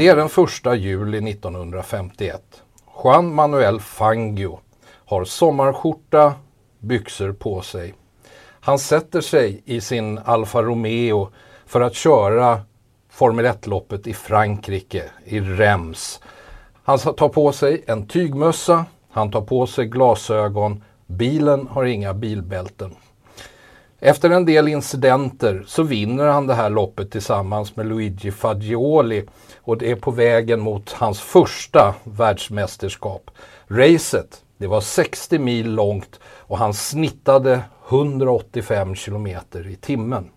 Det är den första juli 1951. Juan Manuel Fangio har sommarskjorta, byxor på sig. Han sätter sig i sin Alfa Romeo för att köra Formel 1-loppet i Frankrike, i Reims. Han tar på sig en tygmössa, han tar på sig glasögon, bilen har inga bilbälten. Efter en del incidenter så vinner han det här loppet tillsammans med Luigi Fagioli och det är på vägen mot hans första världsmästerskap. Racet, det var 60 mil långt och han snittade 185 kilometer i timmen.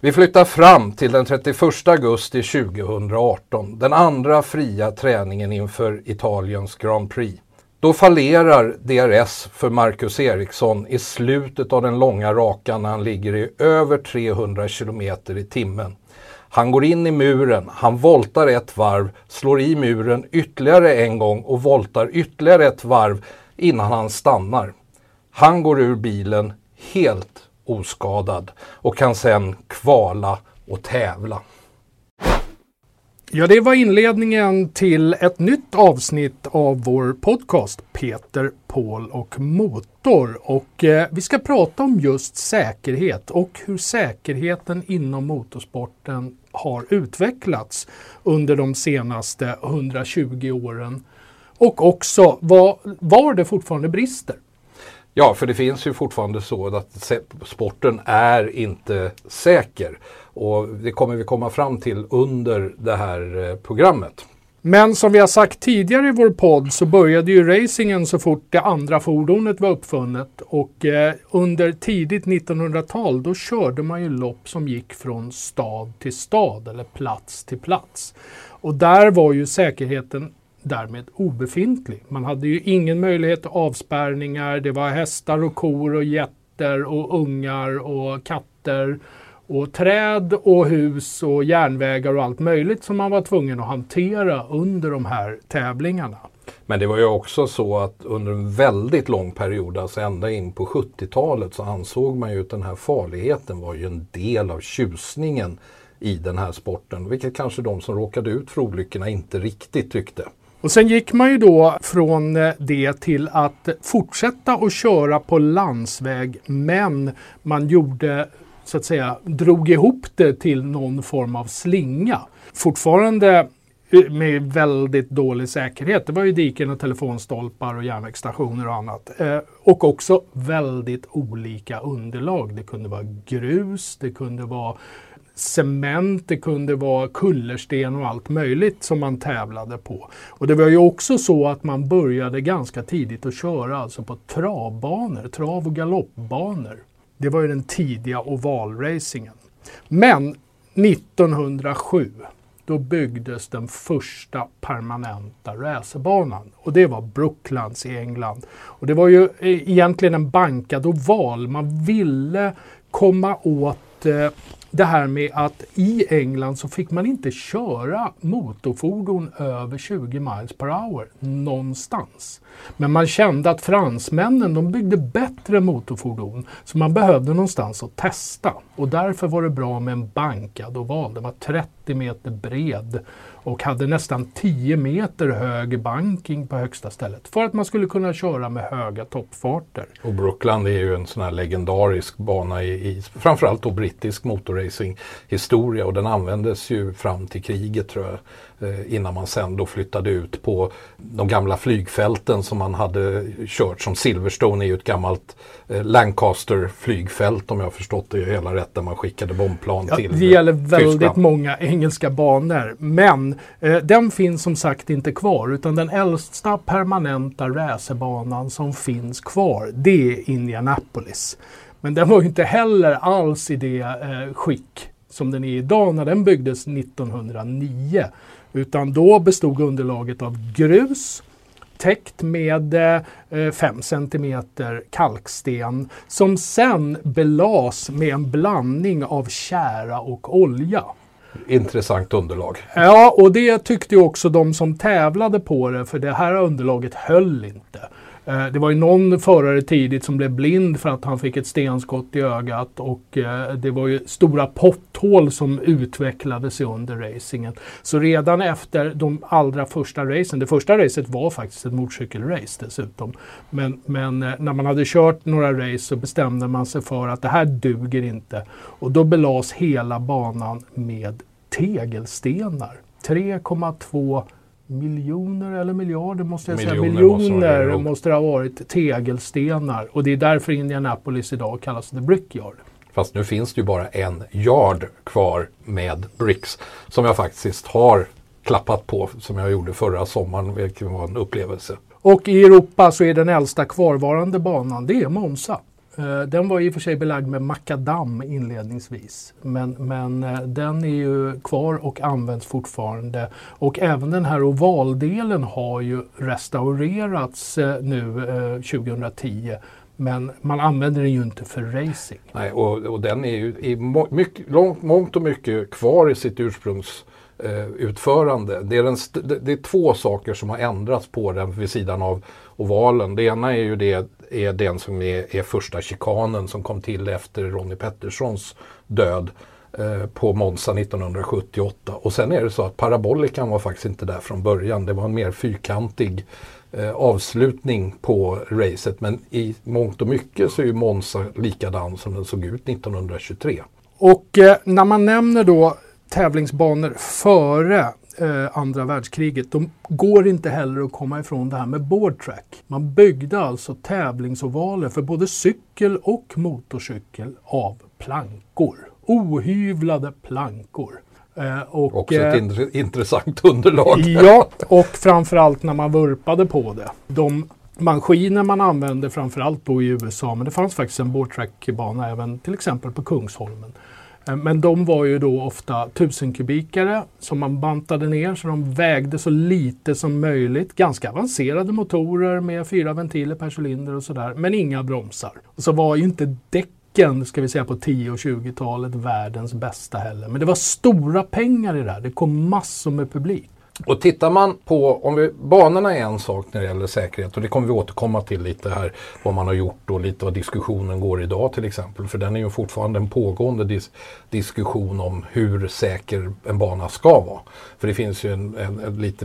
Vi flyttar fram till den 31 augusti 2018, den andra fria träningen inför Italiens Grand Prix. Då fallerar DRS för Marcus Eriksson i slutet av den långa rakan när han ligger i över 300 km i timmen. Han går in i muren, han voltar ett varv, slår i muren ytterligare en gång och voltar ytterligare ett varv innan han stannar. Han går ur bilen helt oskadad och kan sedan kvala och tävla. Ja, det var inledningen till ett nytt avsnitt av vår podcast Peter, Paul och Motor. Och eh, vi ska prata om just säkerhet och hur säkerheten inom motorsporten har utvecklats under de senaste 120 åren. Och också var, var det fortfarande brister. Ja, för det finns ju fortfarande så att sporten är inte säker. Och det kommer vi komma fram till under det här eh, programmet. Men som vi har sagt tidigare i vår podd så började ju racingen så fort det andra fordonet var uppfunnet och eh, under tidigt 1900-tal då körde man ju lopp som gick från stad till stad eller plats till plats. Och där var ju säkerheten därmed obefintlig. Man hade ju ingen möjlighet till avspärrningar. Det var hästar och kor och getter och ungar och katter och träd och hus och järnvägar och allt möjligt som man var tvungen att hantera under de här tävlingarna. Men det var ju också så att under en väldigt lång period, alltså ända in på 70-talet, så ansåg man ju att den här farligheten var ju en del av tjusningen i den här sporten. Vilket kanske de som råkade ut för olyckorna inte riktigt tyckte. Och sen gick man ju då från eh, det till att fortsätta att köra på landsväg men man gjorde så att säga drog ihop det till någon form av slinga. Fortfarande eh, med väldigt dålig säkerhet. Det var ju diken och telefonstolpar och järnvägsstationer och annat. Eh, och också väldigt olika underlag. Det kunde vara grus, det kunde vara cement, det kunde vara kullersten och allt möjligt som man tävlade på. Och det var ju också så att man började ganska tidigt att köra alltså på travbanor, trav och galoppbanor. Det var ju den tidiga ovalracingen. Men 1907 då byggdes den första permanenta racerbanan. Och det var Brooklands i England. Och det var ju eh, egentligen en bankad oval. Man ville komma åt eh, det här med att i England så fick man inte köra motorfordon över 20 miles per hour någonstans. Men man kände att fransmännen de byggde bättre motorfordon så man behövde någonstans att testa. Och därför var det bra med en bankad oval. Den var 30 meter bred och hade nästan 10 meter hög banking på högsta stället för att man skulle kunna köra med höga toppfarter. Och Brookland är ju en sån här legendarisk bana i, i framförallt då brittisk motorracing historia och den användes ju fram till kriget tror jag innan man sen då flyttade ut på de gamla flygfälten som man hade kört som Silverstone är ju ett gammalt eh, Lancaster flygfält om jag förstått det hela rätt där man skickade bombplan ja, till Det gäller väldigt Tyskland. många engelska banor men eh, den finns som sagt inte kvar utan den äldsta permanenta racerbanan som finns kvar det är Indianapolis. Men den var ju inte heller alls i det eh, skick som den är idag när den byggdes 1909. Utan då bestod underlaget av grus täckt med 5 eh, cm kalksten som sen belas med en blandning av kära och olja. Intressant underlag. Ja, och det tyckte också de som tävlade på det, för det här underlaget höll inte. Eh, det var ju någon förare tidigt som blev blind för att han fick ett stenskott i ögat och eh, det var ju stora potthål som utvecklade sig under racingen. Så redan efter de allra första racen, det första racet var faktiskt ett motorcykelrace dessutom. Men, men eh, när man hade kört några race så bestämde man sig för att det här duger inte. Och då belades hela banan med tegelstenar. 3,2 miljoner eller miljarder måste jag miljoner säga. Miljoner måste, måste det ha varit tegelstenar. Och det är därför Indianapolis idag kallas The Brickyard. Fast nu finns det ju bara en yard kvar med bricks som jag faktiskt har klappat på som jag gjorde förra sommaren, vilket var en upplevelse. Och i Europa så är den äldsta kvarvarande banan, det är Monza. Eh, den var i och för sig belagd med makadam inledningsvis. Men, men eh, den är ju kvar och används fortfarande. Och även den här ovaldelen har ju restaurerats eh, nu 2010. Men man använder den ju inte för racing. Nej, och, och den är ju i mycket, långt, mångt och mycket kvar i sitt ursprungsutförande. Eh, Det är, den, det är två saker som har ändrats på den vid sidan av ovalen. Det ena är ju det är den som är, är första chikanen som kom till efter Ronnie Petterssons död eh, på Monza 1978. Och sen är det så att parabolikan var faktiskt inte där från början. Det var en mer fyrkantig eh, avslutning på racet. Men i mångt och mycket så är ju Monza likadan som den såg ut 1923. Och eh, när man nämner då tävlingsbanor före eh, andra världskriget. De går inte heller att komma ifrån det här med boardtrack. Man byggde alltså tävlingsovaler för både cykel och motorcykel av plankor. Ohyvlade plankor. Eh, och, Också ett eh, intressant underlag. Ja, och framförallt när man vurpade på det. De maskiner man använde framförallt då i USA, men det fanns faktiskt en boardtrack-bana även till exempel på Kungsholmen. Eh, men de var ju då ofta tusenkubikare som man bantade ner så de vägde så lite som möjligt. Ganska avancerade motorer med fyra ventiler per cylinder och sådär, men inga bromsar. Och så var ju inte däcken, ska vi säga på 10 och 20-talet, världens bästa heller. Men det var stora pengar i det här. Det kom massor med publik. Och tittar man på, om vi, banorna är en sak när det gäller säkerhet och det kommer vi återkomma till lite här vad man har gjort och lite vad diskussionen går idag till exempel. För den är ju fortfarande en pågående dis diskussion om hur säker en bana ska vara. För det finns ju en, en, en lite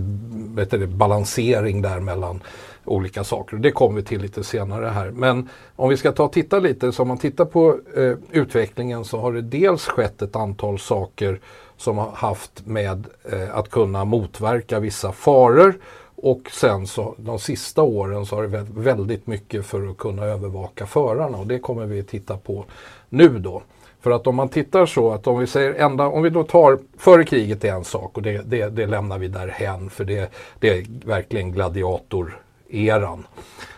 det, balansering där mellan olika saker. Det kommer vi till lite senare här. Men om vi ska ta och titta lite, så om man tittar på eh, utvecklingen så har det dels skett ett antal saker som har haft med eh, att kunna motverka vissa faror och sen så de sista åren så har det varit väldigt mycket för att kunna övervaka förarna och det kommer vi titta på nu då. För att om man tittar så att om vi säger ända, om vi då tar före kriget är en sak och det, det, det lämnar vi därhen för det, det är verkligen gladiatoreran.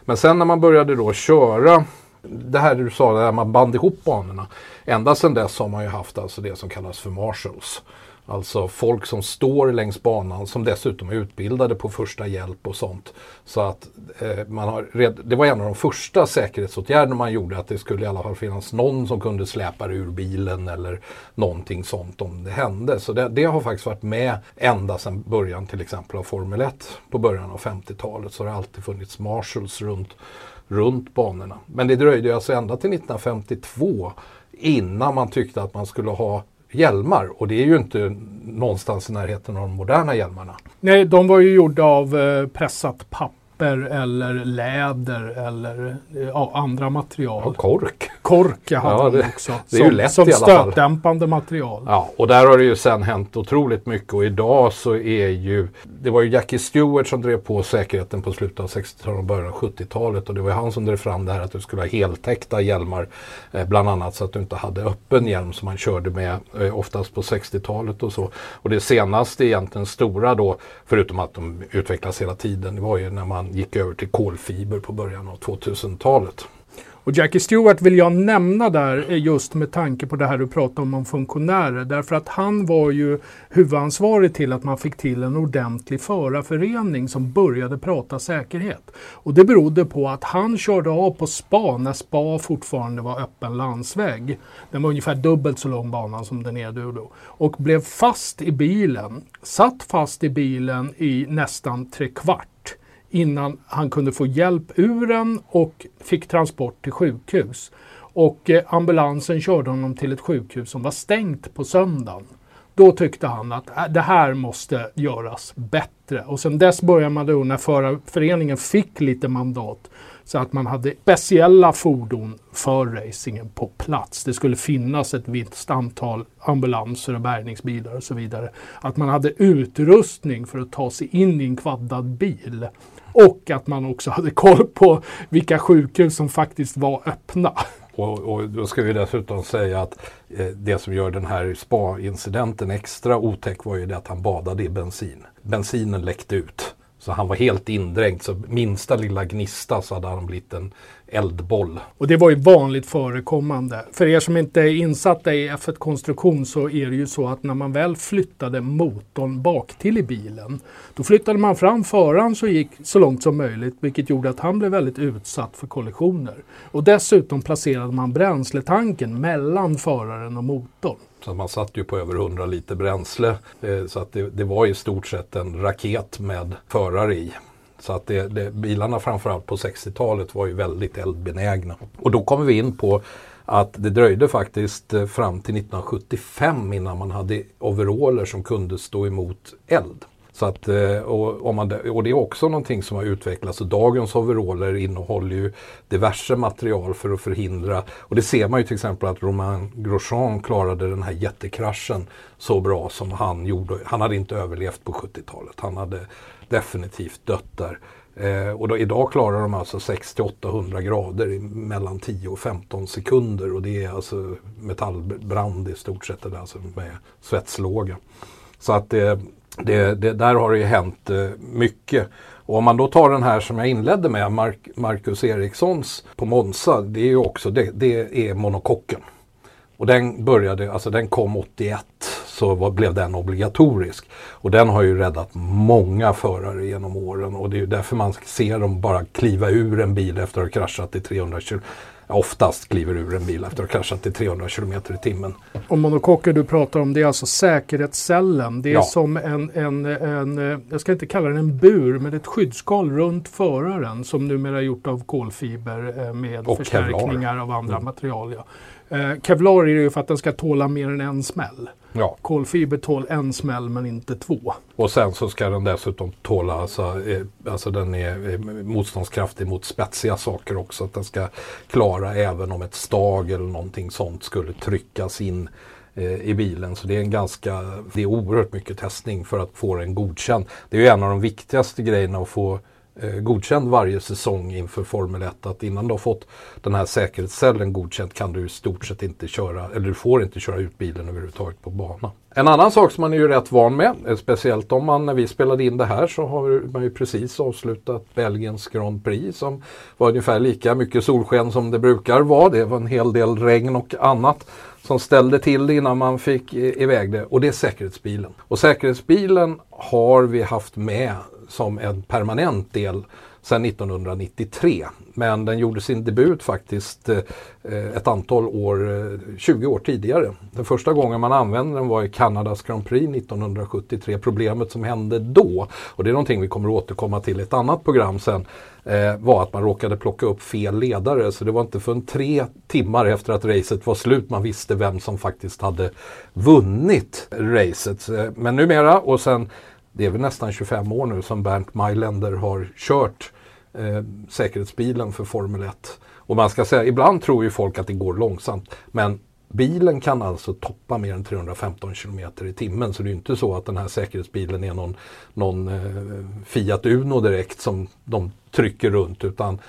Men sen när man började då köra det här du sa, där man band ihop banorna. Ända sedan dess har man ju haft alltså det som kallas för marshals. Alltså folk som står längs banan som dessutom är utbildade på första hjälp och sånt. Så att eh, man har red, det var en av de första säkerhetsåtgärderna man gjorde att det skulle i alla fall finnas någon som kunde släpa ur bilen eller någonting sånt om det hände. Så det, det har faktiskt varit med ända sedan början till exempel av Formel 1 på början av 50-talet. Så det har alltid funnits marshals runt runt banorna. Men det dröjde alltså ända till 1952 innan man tyckte att man skulle ha hjälmar och det är ju inte någonstans i närheten av de moderna hjälmarna. Nej, de var ju gjorda av eh, pressat papper papper eller läder eller ja, andra material. Ja, kork. Kork hade ja, det, också. Det är som, ju lätt som i alla fall. stötdämpande material. Ja, och där har det ju sen hänt otroligt mycket och idag så är ju Det var ju Jackie Stewart som drev på säkerheten på slutet av 60-talet och början av 70-talet och det var han som drev fram det här att du skulle ha heltäckta hjälmar. Eh, bland annat så att du inte hade öppen hjälm som man körde med eh, oftast på 60-talet och så. Och det senaste egentligen stora då, förutom att de utvecklas hela tiden, det var ju när man gick över till kolfiber på början av 2000-talet. Och Jackie Stewart vill jag nämna där eh, just med tanke på det här du pratade om om funktionärer. Därför att han var ju huvudansvarig till att man fick till en ordentlig förarförening som började prata säkerhet. Och det berodde på att han körde av på spa när spa fortfarande var öppen landsväg. Den var ungefär dubbelt så lång bana som den är nu då. Och blev fast i bilen. Satt fast i bilen i nästan tre kvart innan han kunde få hjälp ur den och fick transport till sjukhus. Och eh, ambulansen körde honom till ett sjukhus som var stängt på söndagen. Då tyckte han att äh, det här måste göras bättre. Och sen dess började man då när förarföreningen fick lite mandat så att man hade speciella fordon för racingen på plats. Det skulle finnas ett visst antal ambulanser och bärgningsbilar och så vidare. Att man hade utrustning för att ta sig in i en kvaddad bil. Och att man också hade koll på vilka sjukhus som faktiskt var öppna. Och, och, då ska vi dessutom säga att eh, det som gör den här spa-incidenten extra otäck var ju det att han badade i bensin. Bensinen läckte ut. Så han var helt indränkt, så minsta lilla gnista så hade han blivit en eldboll. Och det var ju vanligt förekommande. För er som inte är insatta i F1-konstruktion så är det ju så att när man väl flyttade motorn bak till i bilen, då flyttade man fram föraren så gick så långt som möjligt, vilket gjorde att han blev väldigt utsatt för kollisioner. Och dessutom placerade man bränsletanken mellan föraren och motorn. Så man satt ju på över 100 liter bränsle. Eh, så att det, det var i stort sett en raket med förare i. Så att det, det, bilarna framförallt på 60-talet var ju väldigt eldbenägna. Och då kommer vi in på att det dröjde faktiskt eh, fram till 1975 innan man hade overaller som kunde stå emot eld. Så att, eh, och, om man, och det är också någonting som har utvecklats. Och dagens overaller innehåller ju diverse material för att förhindra. Och det ser man ju till exempel att Romain Grosjean klarade den här jättekraschen så bra som han gjorde. Han hade inte överlevt på 70-talet. Han hade definitivt dött där. Eh, och då, idag klarar de alltså 600-800 grader i mellan 10 och 15 sekunder och det är alltså metallbrand i stort sett, alltså med svetslåga. Så att eh, det, det, där har det ju hänt eh, mycket. Och om man då tar den här som jag inledde med, Mark, Marcus Erikssons på Monza, det är ju också, det, det är monokocken. Och den började, alltså den kom 81 så var, blev den obligatorisk. Och den har ju räddat många förare genom åren och det är ju därför man ser dem bara kliva ur en bil efter att ha kraschat i 300 km oftast kliver ur en bil efter att ha kraschat i 300 km i timmen. Och monokocker du pratar om det är alltså säkerhetscellen. Det är ja. som en, en, en, jag ska inte kalla den en bur, men ett skyddsskal runt föraren som numera är gjort av kolfiber eh, med och förstärkningar kevlar. av andra mm. material. Ja. Eh, Kevlar är ju för att den ska tåla mer än en smäll. Ja. Kolfiber tål en smäll men inte två. Och sen så ska den dessutom tåla, alltså, eh, alltså den är motståndskraftig mot spetsiga saker också. Att den ska klara även om ett stag eller någonting sånt skulle tryckas in eh, i bilen. Så det är en ganska, det är oerhört mycket testning för att få den godkänd. Det är ju en av de viktigaste grejerna att få eh, godkänd varje säsong inför Formel 1. Att innan du har fått den här säkerhetscellen godkänd kan du i stort sett inte köra, eller du får inte köra ut bilen överhuvudtaget på bana. En annan sak som man är ju rätt van med, eh, speciellt om man när vi spelade in det här så har man ju precis avslutat Belgiens Grand Prix som var ungefär lika mycket solsken som det brukar vara. Det var en hel del regn och annat som ställde till det innan man fick iväg det och det är säkerhetsbilen. Och säkerhetsbilen har vi haft med som en permanent del sedan 1993. Men den gjorde sin debut faktiskt eh, ett antal år, eh, 20 år tidigare. Den första gången man använde den var i Kanadas Grand Prix 1973. Problemet som hände då, och det är någonting vi kommer att återkomma till i ett annat program sen, eh, var att man råkade plocka upp fel ledare. Så det var inte förrän tre timmar efter att racet var slut man visste vem som faktiskt hade vunnit racet. Men numera och sen det är väl nästan 25 år nu som Bernt Mailänder har kört eh, säkerhetsbilen för Formel 1. Och man ska säga, ibland tror ju folk att det går långsamt. Men bilen kan alltså toppa mer än 315 km i timmen. Så det är inte så att den här säkerhetsbilen är någon, någon eh, Fiat Uno direkt som de trycker runt. Utan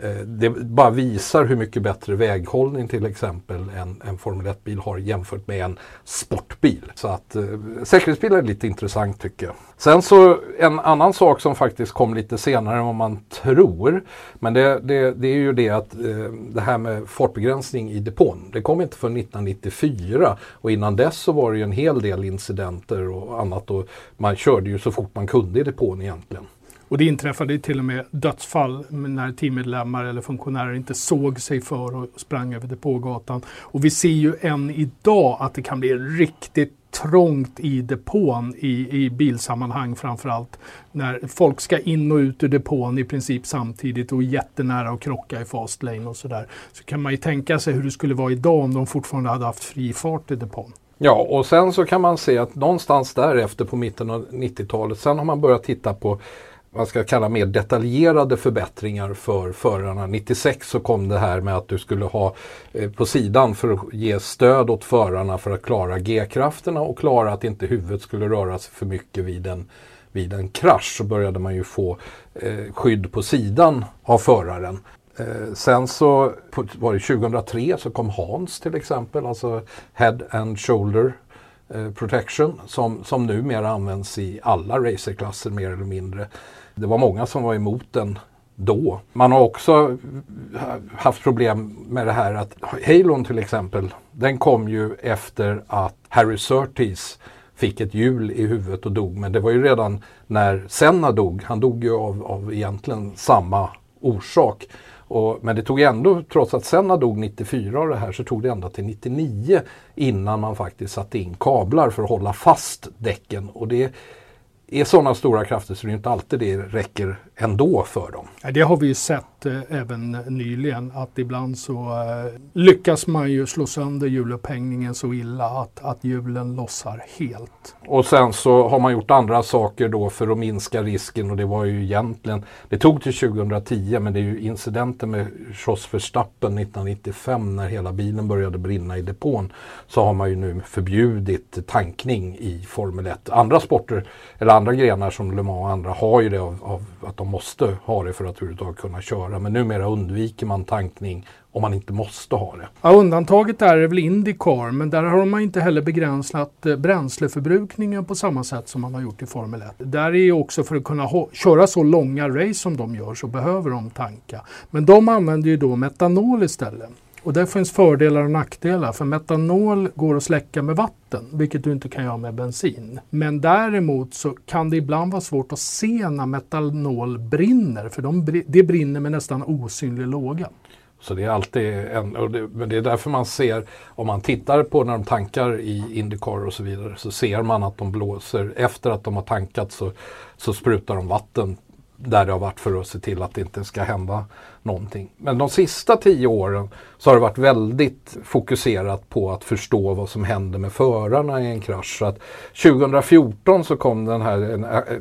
Eh, det bara visar hur mycket bättre väghållning till exempel en, en Formel 1-bil har jämfört med en sportbil. Så att eh, säkerhetsbilar är lite intressant tycker jag. Sen så en annan sak som faktiskt kom lite senare än vad man tror. Men det, det, det är ju det att eh, det här med fartbegränsning i depån. Det kom inte förrän 1994 och innan dess så var det ju en hel del incidenter och annat och man körde ju så fort man kunde i depån egentligen. Och det inträffade till och med dödsfall när teammedlemmar eller funktionärer inte såg sig för och sprang över depågatan. Och vi ser ju än idag att det kan bli riktigt trångt i depån i, i bilsammanhang framförallt. När folk ska in och ut ur depån i princip samtidigt och jättenära att krocka i fast lane och sådär. Så kan man ju tänka sig hur det skulle vara idag om de fortfarande hade haft fri fart i depån. Ja, och sen så kan man se att någonstans därefter på mitten av 90-talet, sen har man börjat titta på man ska kalla mer detaljerade förbättringar för förarna. 96 så kom det här med att du skulle ha eh, på sidan för att ge stöd åt förarna för att klara G-krafterna och klara att inte huvudet skulle röra sig för mycket vid en, vid en krasch. Så började man ju få eh, skydd på sidan av föraren. Eh, sen så var det 2003 så kom Hans till exempel, alltså Head and Shoulder eh, Protection som, som numera används i alla racerklasser mer eller mindre. Det var många som var emot den då. Man har också haft problem med det här att Halon till exempel, den kom ju efter att Harry Surtees fick ett hjul i huvudet och dog. Men det var ju redan när Senna dog, han dog ju av, av egentligen samma orsak. Och, men det tog ändå, trots att Senna dog 94 av det här, så tog det ända till 99 innan man faktiskt satte in kablar för att hålla fast däcken. Och det är sådana stora krafter så det är inte alltid det räcker ändå för dem. Det har vi ju sett eh, även nyligen att ibland så eh, lyckas man ju slå sönder hjulupphängningen så illa att, att hjulen lossar helt. Och sen så har man gjort andra saker då för att minska risken och det var ju egentligen, det tog till 2010 men det är ju incidenten med Jos Verstappen 1995 när hela bilen började brinna i depån så har man ju nu förbjudit tankning i Formel 1. Andra sporter eller andra grenar som Le Mans och andra har ju det av, av att de man måste ha det för att överhuvudtaget kunna köra. Men numera undviker man tankning om man inte måste ha det. Ja, undantaget där är väl Indycar, men där har man inte heller begränsat eh, bränsleförbrukningen på samma sätt som man har gjort i Formel 1. Där är ju också för att kunna köra så långa race som de gör så behöver de tanka. Men de använder ju då metanol istället. Och där finns fördelar och nackdelar för metanol går att släcka med vatten vilket du inte kan göra med bensin. Men däremot så kan det ibland vara svårt att se när metanol brinner för de, det brinner med nästan osynlig låga. Så det är alltid en, och det, men det är därför man ser, om man tittar på när de tankar i Indycar och så vidare, så ser man att de blåser, efter att de har tankat så, så sprutar de vatten där det har varit för att se till att det inte ska hända någonting. Men de sista tio åren så har det varit väldigt fokuserat på att förstå vad som händer med förarna i en krasch. Så att 2014 så kom den här,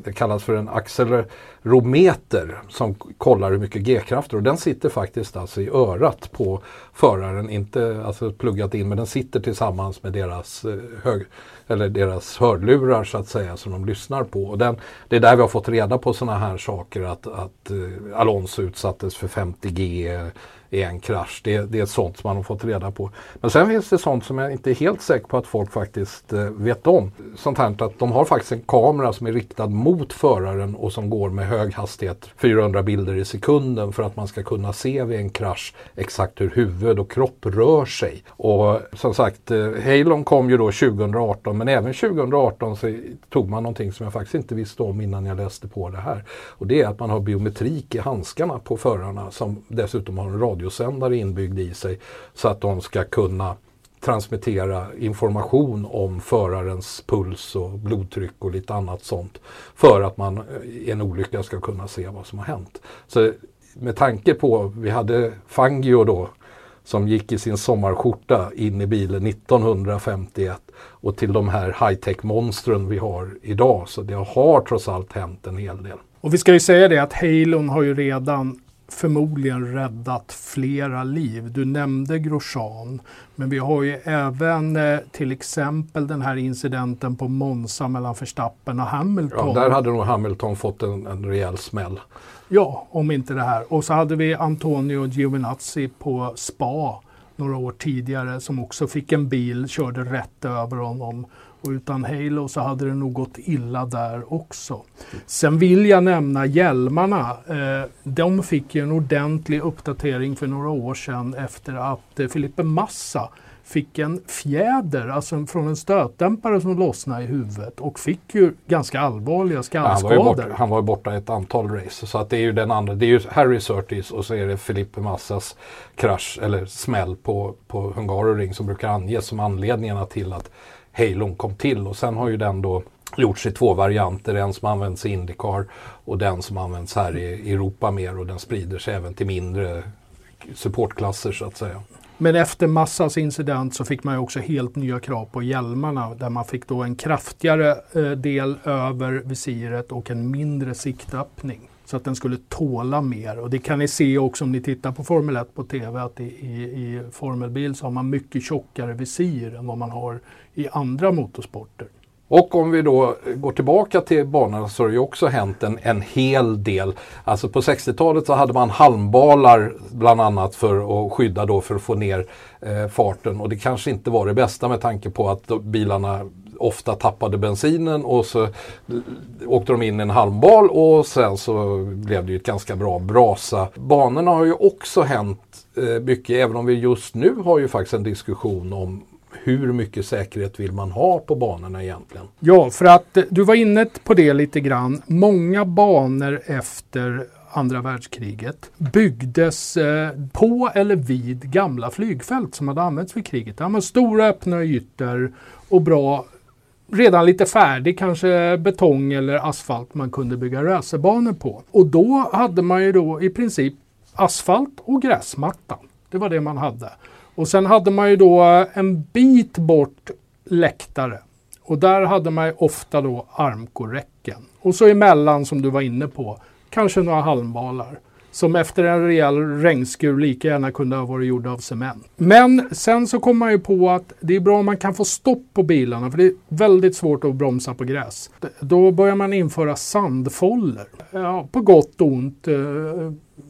det kallas för en accelerometer som kollar hur mycket G-krafter och den sitter faktiskt alltså i örat på föraren, inte alltså pluggat in men den sitter tillsammans med deras, eh, hög, eller deras hörlurar så att säga som de lyssnar på. Och den, det är där vi har fått reda på sådana här saker att, att eh, Alonso utsattes för такие э, i en krasch. Det, det är sånt som man har fått reda på. Men sen finns det sånt som jag inte är helt säker på att folk faktiskt eh, vet om. Sånt här att de har faktiskt en kamera som är riktad mot föraren och som går med hög hastighet, 400 bilder i sekunden för att man ska kunna se vid en krasch exakt hur huvud och kropp rör sig. Och som sagt, eh, Halon kom ju då 2018 men även 2018 så tog man någonting som jag faktiskt inte visste om innan jag läste på det här. Och det är att man har biometrik i handskarna på förarna som dessutom har en radio radiosändare inbyggd i sig så att de ska kunna transmittera information om förarens puls och blodtryck och lite annat sånt för att man i en olycka ska kunna se vad som har hänt. Så med tanke på, vi hade Fangio då som gick i sin sommarskjorta in i bilen 1951 och till de här high-tech monstren vi har idag. Så det har trots allt hänt en hel del. Och vi ska ju säga det att Halon har ju redan förmodligen räddat flera liv. Du nämnde Grosjean, men vi har ju även eh, till exempel den här incidenten på Monza mellan Verstappen och Hamilton. Ja, där hade nog Hamilton fått en, en rejäl smäll. Ja, om inte det här. Och så hade vi Antonio Giovinazzi på Spa några år tidigare som också fick en bil, körde rätt över honom och utan Halo så hade det nog gått illa där också. Sen vill jag nämna hjälmarna. Eh, de fick ju en ordentlig uppdatering för några år sedan efter att eh, Filipe Massa fick en fjäder, alltså från en stötdämpare som lossnade i huvudet och fick ju ganska allvarliga skallskador. Han, var ju borta, han var ju borta ett antal race. Så att det är ju den andra, det är ju Harry Surtees och så är det Felipe Massas krasch eller smäll på, på Hungaroring som brukar anges som anledningarna till att Halon kom till. Och sen har ju den då gjorts i två varianter. En som används i Indycar och den som används här i Europa mer och den sprider sig även till mindre supportklasser så att säga. Men efter Massas incident så fick man ju också helt nya krav på hjälmarna där man fick då en kraftigare eh, del över visiret och en mindre siktöppning. Så att den skulle tåla mer. Och det kan ni se också om ni tittar på Formel 1 på TV att i, i, i formelbil så har man mycket tjockare visir än vad man har i andra motorsporter. Och om vi då går tillbaka till banorna så har det ju också hänt en, en hel del. Alltså på 60-talet så hade man halmbalar bland annat för att skydda då för att få ner eh, farten och det kanske inte var det bästa med tanke på att bilarna ofta tappade bensinen och så åkte de in i en halmbal och sen så blev det ju ett ganska bra brasa. Banorna har ju också hänt eh, mycket även om vi just nu har ju faktiskt en diskussion om hur mycket säkerhet vill man ha på banorna egentligen? Ja, för att eh, du var inne på det lite grann. Många banor efter andra världskriget byggdes eh, på eller vid gamla flygfält som hade använts vid kriget. Det var stora öppna ytor och bra redan lite färdig, kanske betong eller asfalt man kunde bygga racerbanor på. Och då hade man ju då i princip asfalt och gräsmatta. Det var det man hade. Och sen hade man ju då en bit bort läktare. Och där hade man ju ofta då armkorräcken. Och så emellan som du var inne på, kanske några halmbalar. Som efter en rejäl regnskur lika gärna kunde ha varit gjorda av cement. Men sen så kom man ju på att det är bra om man kan få stopp på bilarna för det är väldigt svårt att bromsa på gräs. Då börjar man införa sandfoller. Ja, på gott och ont. Eh,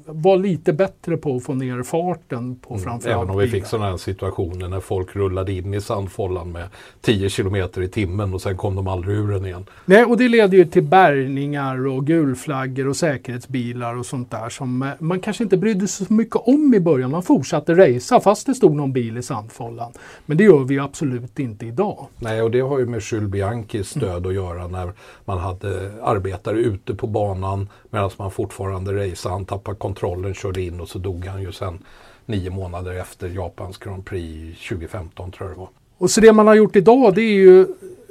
var lite bättre på att få ner farten på mm, framförallt Även om vi fick sådana här situationer när folk rullade in i sandfållan med 10 kilometer i timmen och sen kom de aldrig ur den igen. Nej, och det leder ju till bärgningar och gulflaggor och säkerhetsbilar och sånt där som eh, man kanske inte brydde sig så mycket om i början. Man fortsatte racea fast det stod någon bil i sandfållan. Men det gör vi absolut inte idag. Nej, och det har ju med Jules Bianchis stöd mm. att göra när man hade arbetare ute på banan medan man fortfarande raceade. Han tappade kontrollen, körde in och så dog han ju sen nio månader efter Japans Grand Prix 2015 tror jag det var. Och så det man har gjort idag det är ju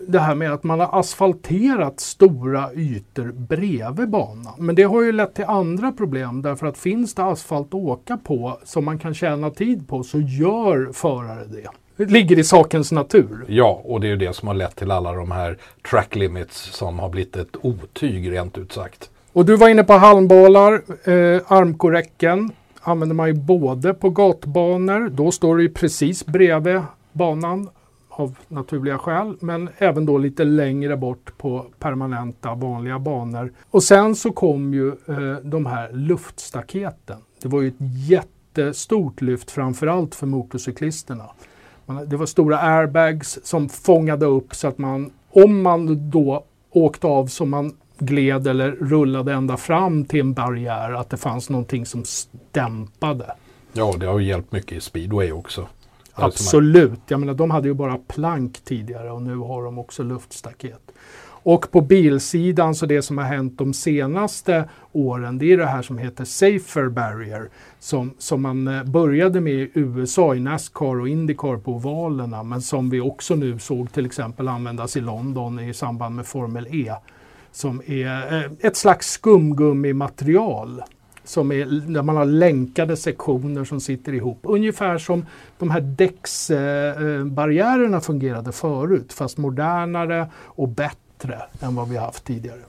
det här med att man har asfalterat stora ytor bredvid banan. Men det har ju lett till andra problem därför att finns det asfalt att åka på som man kan tjäna tid på så gör förare det. Det ligger i sakens natur. Ja, och det är ju det som har lett till alla de här track limits som har blivit ett otyg rent ut sagt. Och du var inne på halmbalar, eh, armkorräcken använder man ju både på gatbanor, då står det ju precis bredvid banan av naturliga skäl, men även då lite längre bort på permanenta vanliga banor. Och sen så kom ju eh, de här luftstaketen. Det var ju ett jättestort lyft framförallt för motorcyklisterna. Det var stora airbags som fångade upp så att man, om man då åkte av som man gled eller rullade ända fram till en barriär, att det fanns någonting som dämpade. Ja, det har ju hjälpt mycket i speedway också. Absolut. Jag menar, de hade ju bara plank tidigare och nu har de också luftstaket. Och på bilsidan så det som har hänt de senaste åren det är det här som heter Safer Barrier som, som man eh, började med i USA i Nascar och Indycar på ovalerna men som vi också nu såg till exempel användas i London i samband med Formel E som är eh, ett slags skumgummimaterial som är, där man har länkade sektioner som sitter ihop. Ungefär som de här däcksbarriärerna fungerade förut fast modernare och bättre än vad vi haft tidigare.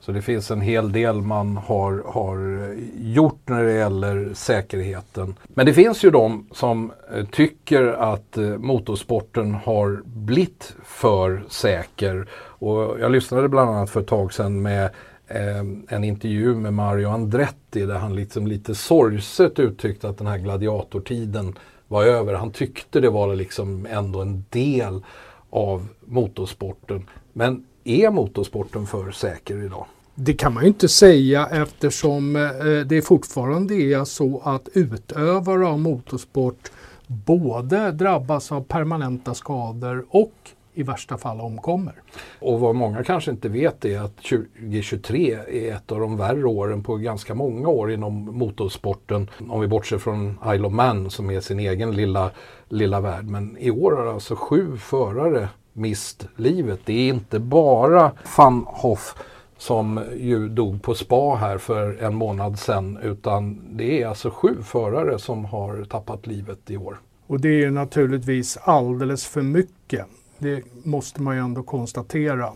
Så det finns en hel del man har, har gjort när det gäller säkerheten. Men det finns ju de som eh, tycker att eh, motorsporten har blivit för säker. Och jag lyssnade bland annat för ett tag sedan med eh, en intervju med Mario Andretti där han liksom lite sorgset uttryckte att den här gladiatortiden var över. Han tyckte det var liksom ändå en del av motorsporten. Men är motorsporten för säker idag? Det kan man ju inte säga eftersom eh, det fortfarande är så att utövare av motorsport både drabbas av permanenta skador och i värsta fall omkommer. Och vad många kanske inte vet är att 2023 är ett av de värre åren på ganska många år inom motorsporten. Om vi bortser från Isle of Man som är sin egen lilla, lilla värld. Men i år har alltså sju förare mist livet. Det är inte bara Van Hoff som ju dog på spa här för en månad sedan utan det är alltså sju förare som har tappat livet i år. Och det är naturligtvis alldeles för mycket. Det måste man ju ändå konstatera.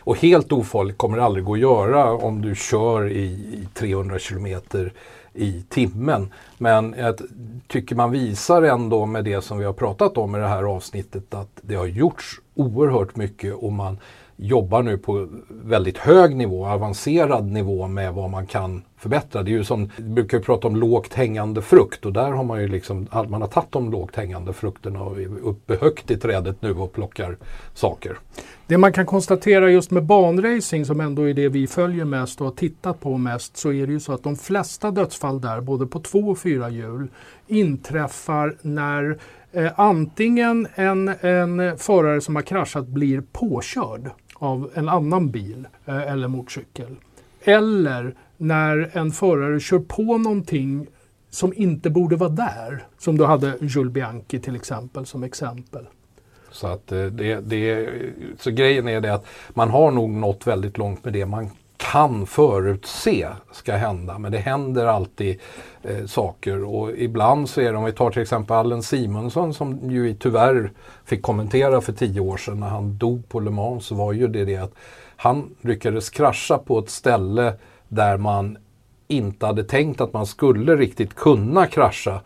Och helt ofarligt kommer det aldrig gå att göra om du kör i 300 kilometer i timmen. Men jag tycker man visar ändå med det som vi har pratat om i det här avsnittet att det har gjorts oerhört mycket och man jobbar nu på väldigt hög nivå, avancerad nivå med vad man kan förbättra. Det är ju som, vi brukar prata om lågt hängande frukt och där har man ju liksom, man har tagit de lågt hängande frukterna och är uppe högt i trädet nu och plockar saker. Det man kan konstatera just med banracing som ändå är det vi följer mest och har tittat på mest så är det ju så att de flesta dödsfall där, både på två och fyra hjul, inträffar när eh, antingen en, en förare som har kraschat blir påkörd av en annan bil eh, eller motorcykel. Eller när en förare kör på någonting som inte borde vara där. Som du hade Jules Bianchi till exempel som exempel. Så, att eh, det, det, så grejen är det att man har nog nått väldigt långt med det man kan förutse ska hända. Men det händer alltid eh, saker och ibland så är det, om vi tar till exempel Allen Simonsson som ju tyvärr fick kommentera för tio år sedan när han dog på Le Mans så var ju det det att han lyckades krascha på ett ställe där man inte hade tänkt att man skulle riktigt kunna krascha.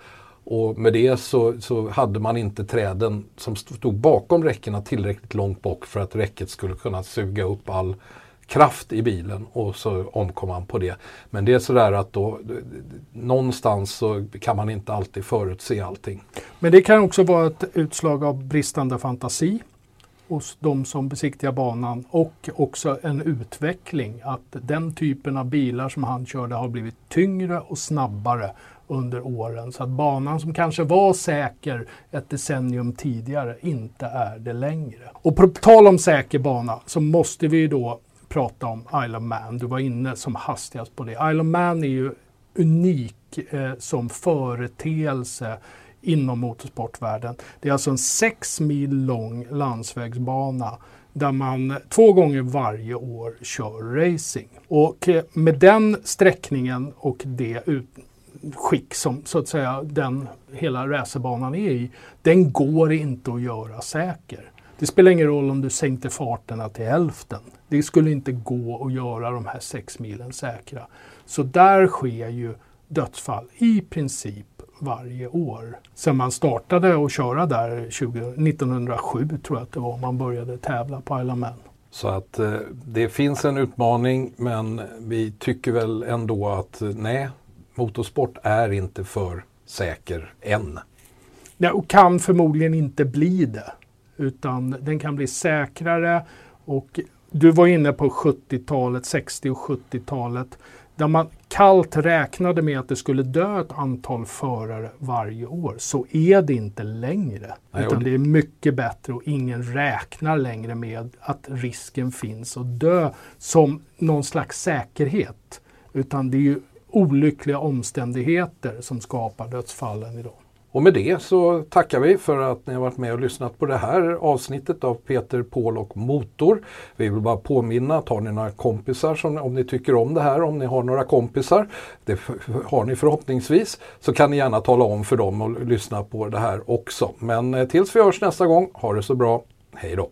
Och med det så, så hade man inte träden som stod bakom räckena tillräckligt långt bort för att räcket skulle kunna suga upp all kraft i bilen och så omkom han på det. Men det är sådär att då någonstans så kan man inte alltid förutse allting. Men det kan också vara ett utslag av bristande fantasi hos de som besiktigar banan och också en utveckling att den typen av bilar som han körde har blivit tyngre och snabbare under åren. Så att banan som kanske var säker ett decennium tidigare inte är det längre. Och på tal om säker bana så måste vi då prata om Isle of Man. Du var inne som hastigast på det. Isle of Man är ju unik eh, som företeelse inom motorsportvärlden. Det är alltså en sex mil lång landsvägsbana där man två gånger varje år kör racing. Och eh, med den sträckningen och det ut, skick som så att säga den hela racerbanan är i, den går inte att göra säker. Det spelar ingen roll om du sänkte farterna till hälften. Det skulle inte gå att göra de här sex milen säkra. Så där sker ju dödsfall i princip varje år. Sen man startade att köra där 20, 1907 tror jag att det var man började tävla på Isle Man. Så att eh, det finns en utmaning men vi tycker väl ändå att eh, nej, motorsport är inte för säker än. Ja, och kan förmodligen inte bli det. Utan den kan bli säkrare och du var inne på 70-talet, 60 och 70-talet där man kallt räknade med att det skulle dö ett antal förare varje år. Så är det inte längre. Nej, utan det är mycket bättre och ingen räknar längre med att risken finns att dö som någon slags säkerhet. Utan det är ju olyckliga omständigheter som skapar dödsfallen idag. Och med det så tackar vi för att ni har varit med och lyssnat på det här avsnittet av Peter, Paul och Motor. Vi vill bara påminna att har ni några kompisar, som, om ni tycker om det här, om ni har några kompisar, det har ni förhoppningsvis, så kan ni gärna tala om för dem och lyssna på det här också. Men eh, tills vi hörs nästa gång, ha det så bra, hej då!